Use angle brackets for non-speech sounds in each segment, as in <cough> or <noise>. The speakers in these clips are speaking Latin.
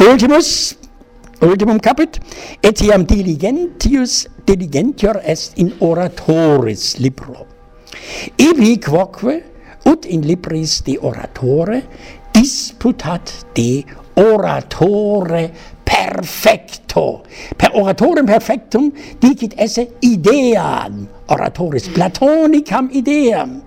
Ultimus, ultimum capit, etiam diligentius diligentior est in oratoris libro. Ibi quoque ut in libris de oratore disputat de oratore perfecto. Per oratorem perfectum dicit esse ideam, oratoris platonicam ideam,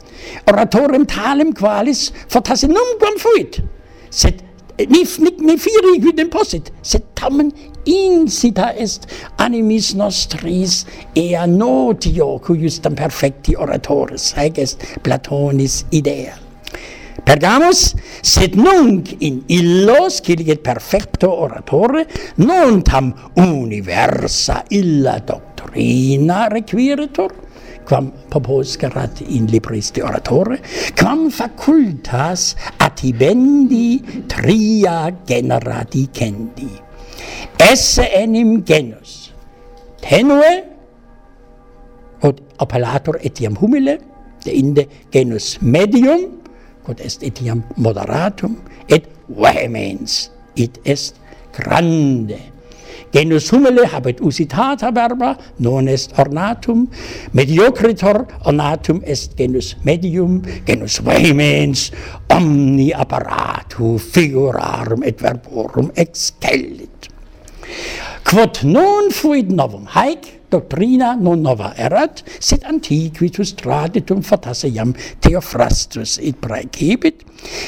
oratorem talem qualis fortasse numquam fuit, sed ni ni ni firi quidem possit, sed tamen incita est animis nostris ea notio cuiustam perfecti oratores, haec est Platonis idea. Pergamus, sed nunc in illos, cilicet perfecto oratore, non tam universa illa doctrina requiretur, quam proposcarat gerat in libris de oratore, quam facultas vivendi tria genera dicendi. Esse enim genus tenue quod appellator etiam humile de inde genus medium quod est etiam moderatum et vehemens it est grande Genus humile habet usitata verba, non est ornatum, mediocritor ornatum est genus medium, genus vehemens, omni apparatu figurarum et verborum excellit. Quod non fuit novum haec, doctrina non nova erat, sed antiquitus traditum fatassiam Theophrastus et praecipit,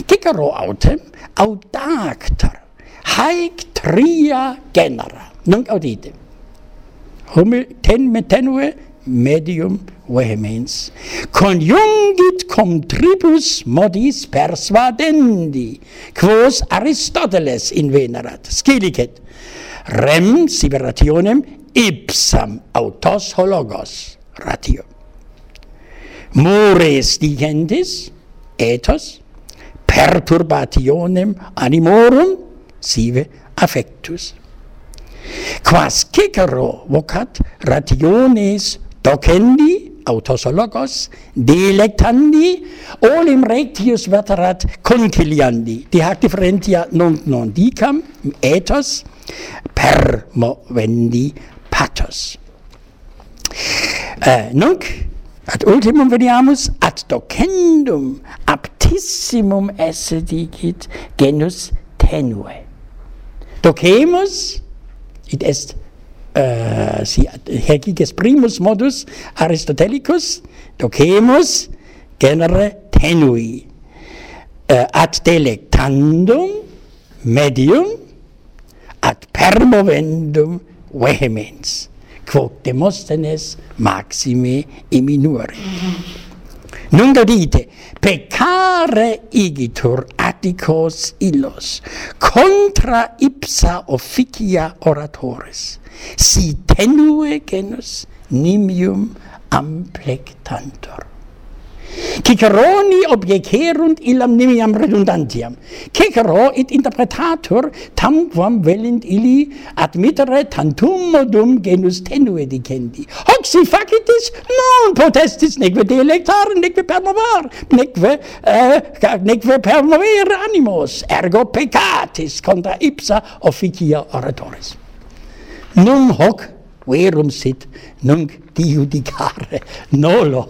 cicero autem audactor haec tria genera. Nunc audite. Humil ten metenue medium vehemens. Conjungit cum tribus modis persuadendi, quos Aristoteles invenerat. Scilicet, rem sive rationem ipsam autos hologos ratio. Mores digendis, ethos, perturbationem animorum, sive affectus. Quas cicero vocat rationes docendi, autos logos, delectandi, olim rectius veterat conciliandi. Di hac differentia non non dicam, ethos, per movendi patos. Uh, nunc, ad ultimum veniamus, ad docendum aptissimum esse dicit genus tenue. Tocemus, id est uh, si herciges primus modus aristotelicus, docemus genere tenui. Uh, ad delectandum medium, ad permovendum vehemens, quoc Demosthenes maxime iminure. Mm -hmm. Nun dite, peccare igitur practicos illos contra ipsa officia oratores. Si tenue genus nimium amplectantor Ciceroni objecerunt illam nimiam redundantiam. Cicero it interpretator tamquam velint illi admittere tantum modum genus tenue dicendi. Hoc si facitis non potestis neque delectare, neque permovar, neque, eh, neque permovere animos, ergo peccatis contra ipsa officia oratoris. Num hoc verum sit nunc diudicare. <laughs> Nolo.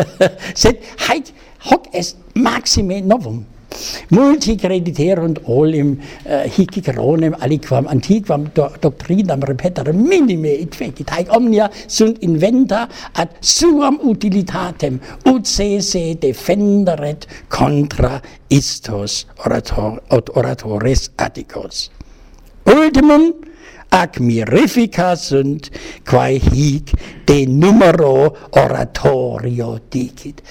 <laughs> Sed haec hoc est maxime novum. Multi crediterunt olim uh, hic iconem aliquam antiquam do, doctrinam repetere minime et fecit. Haec omnia sunt inventa ad suam utilitatem ut se se defenderet contra istos orator, oratores atticos. Ultimum ac mirifica sunt, quae hic de numero oratorio dicit.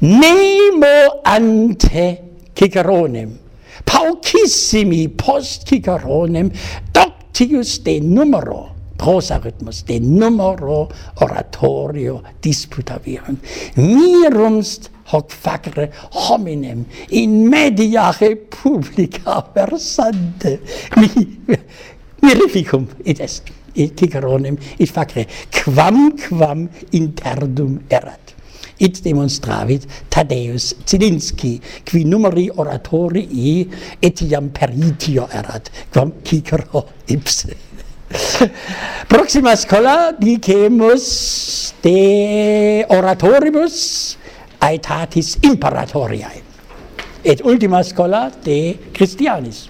Nemo ante Ciceronem, paucissimi post Ciceronem, doctius de numero, prosarithmus, de numero oratorio disputavirent. Mirumst hoc facere hominem in media republica versante. Mi Mirificum id est, et ciceronem, id facere, quam quam interdum erat. Id demonstravit Tadeus Zilinski, qui numeri oratorii etiam peritio erat, quam cicero ipse. <laughs> Proxima scola dicemus de oratoribus aetatis imperatoriae et ultima scola de Christianis.